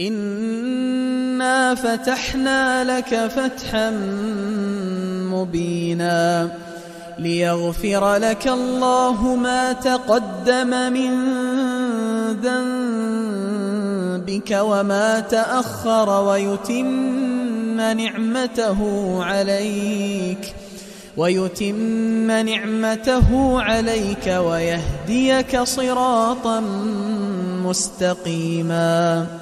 إنا فتحنا لك فتحا مبينا ليغفر لك الله ما تقدم من ذنبك وما تأخر ويتم نعمته عليك ويتم نعمته عليك ويهديك صراطا مستقيما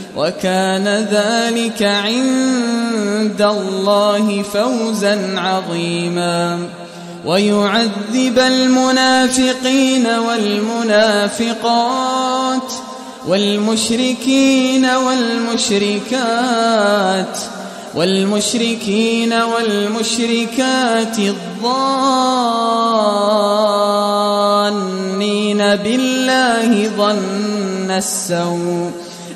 وكان ذلك عند الله فوزا عظيما. ويعذب المنافقين والمنافقات والمشركين والمشركات والمشركين والمشركات الظانين بالله ظن السوء.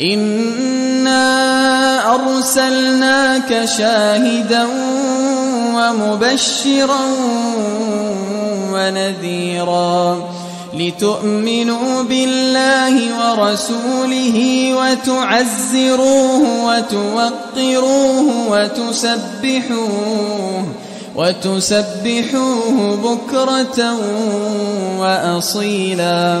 إنا أرسلناك شاهدا ومبشرا ونذيرا لتؤمنوا بالله ورسوله وتعزروه وتوقروه وتسبحوه وتسبحوه بكرة وأصيلا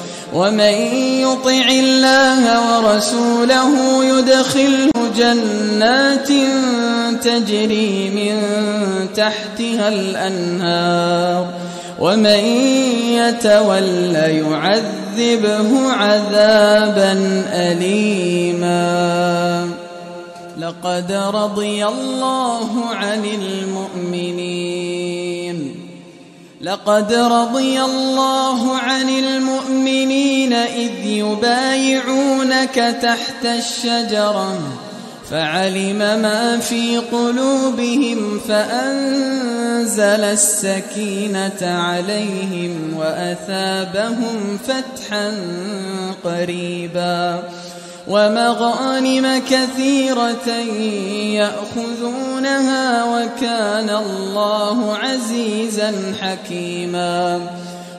ومن يطع الله ورسوله يدخله جنات تجري من تحتها الأنهار. ومن يتول يعذبه عذابا أليما. لقد رضي الله عن المؤمنين. لقد رضي الله عن المؤمنين إذ يبايعونك تحت الشجرة فعلم ما في قلوبهم فأنزل السكينة عليهم وأثابهم فتحا قريبا ومغانم كثيرة يأخذونها وكان الله عزيزا حكيما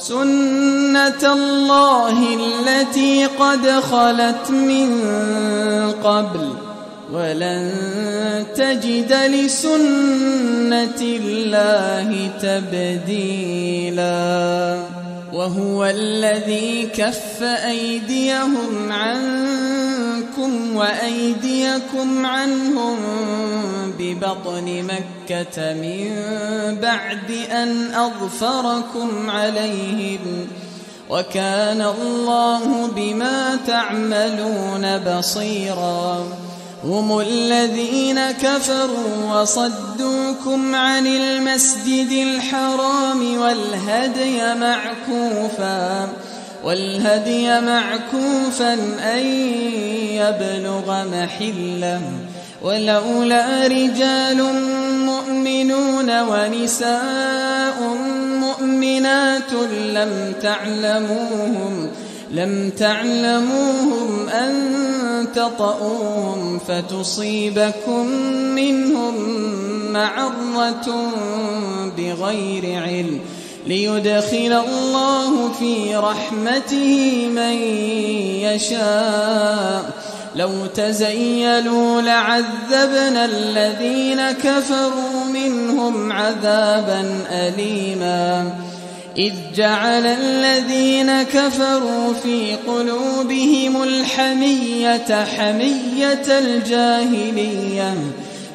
سنة الله التي قد خلت من قبل ولن تجد لسنة الله تبديلا وهو الذي كف أيديهم عنكم وأيديكم عنهم ببطن مكة من بعد أن أظفركم عليهم وكان الله بما تعملون بصيراً هم الذين كفروا وصدوكم عن المسجد الحرام والهدي معكوفا والهدي معكوفا أن يبلغ محله. ولولا رجال مؤمنون ونساء مؤمنات لم تعلموهم لم تعلموهم أن تطؤوهم فتصيبكم منهم معرة بغير علم. ليدخل الله في رحمته من يشاء. لو تزيلوا لعذبنا الذين كفروا منهم عذابا أليماً. إذ جعل الذين كفروا في قلوبهم الحمية حمية الجاهلية.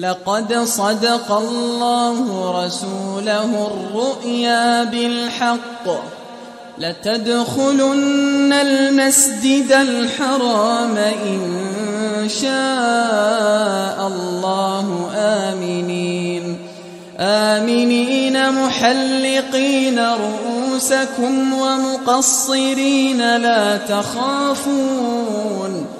لقد صدق الله رسوله الرؤيا بالحق. لتدخلن المسجد الحرام إن شاء الله. آمنين. آمنين محلقين رؤوسكم ومقصرين لا تخافون.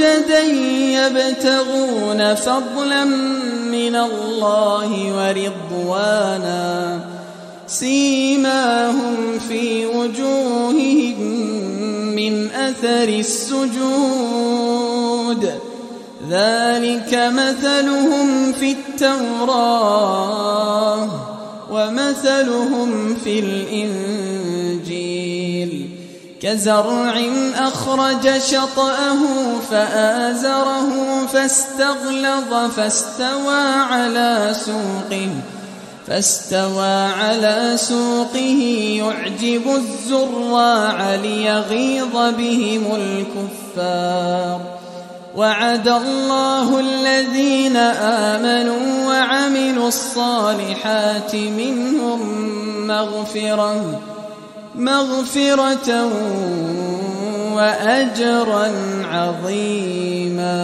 يبتغون فضلا من الله ورضوانا سيماهم في وجوههم من أثر السجود. ذلك مثلهم في التوراة ومثلهم في الإنجيل. كزرع أخرج شطأه فآزره فاستغلظ فاستوى على سوقه فاستوى على سوقه يعجب الزراع ليغيظ بهم الكفار وعد الله الذين آمنوا وعملوا الصالحات منهم مغفرة مغفرة وأجرا عظيما.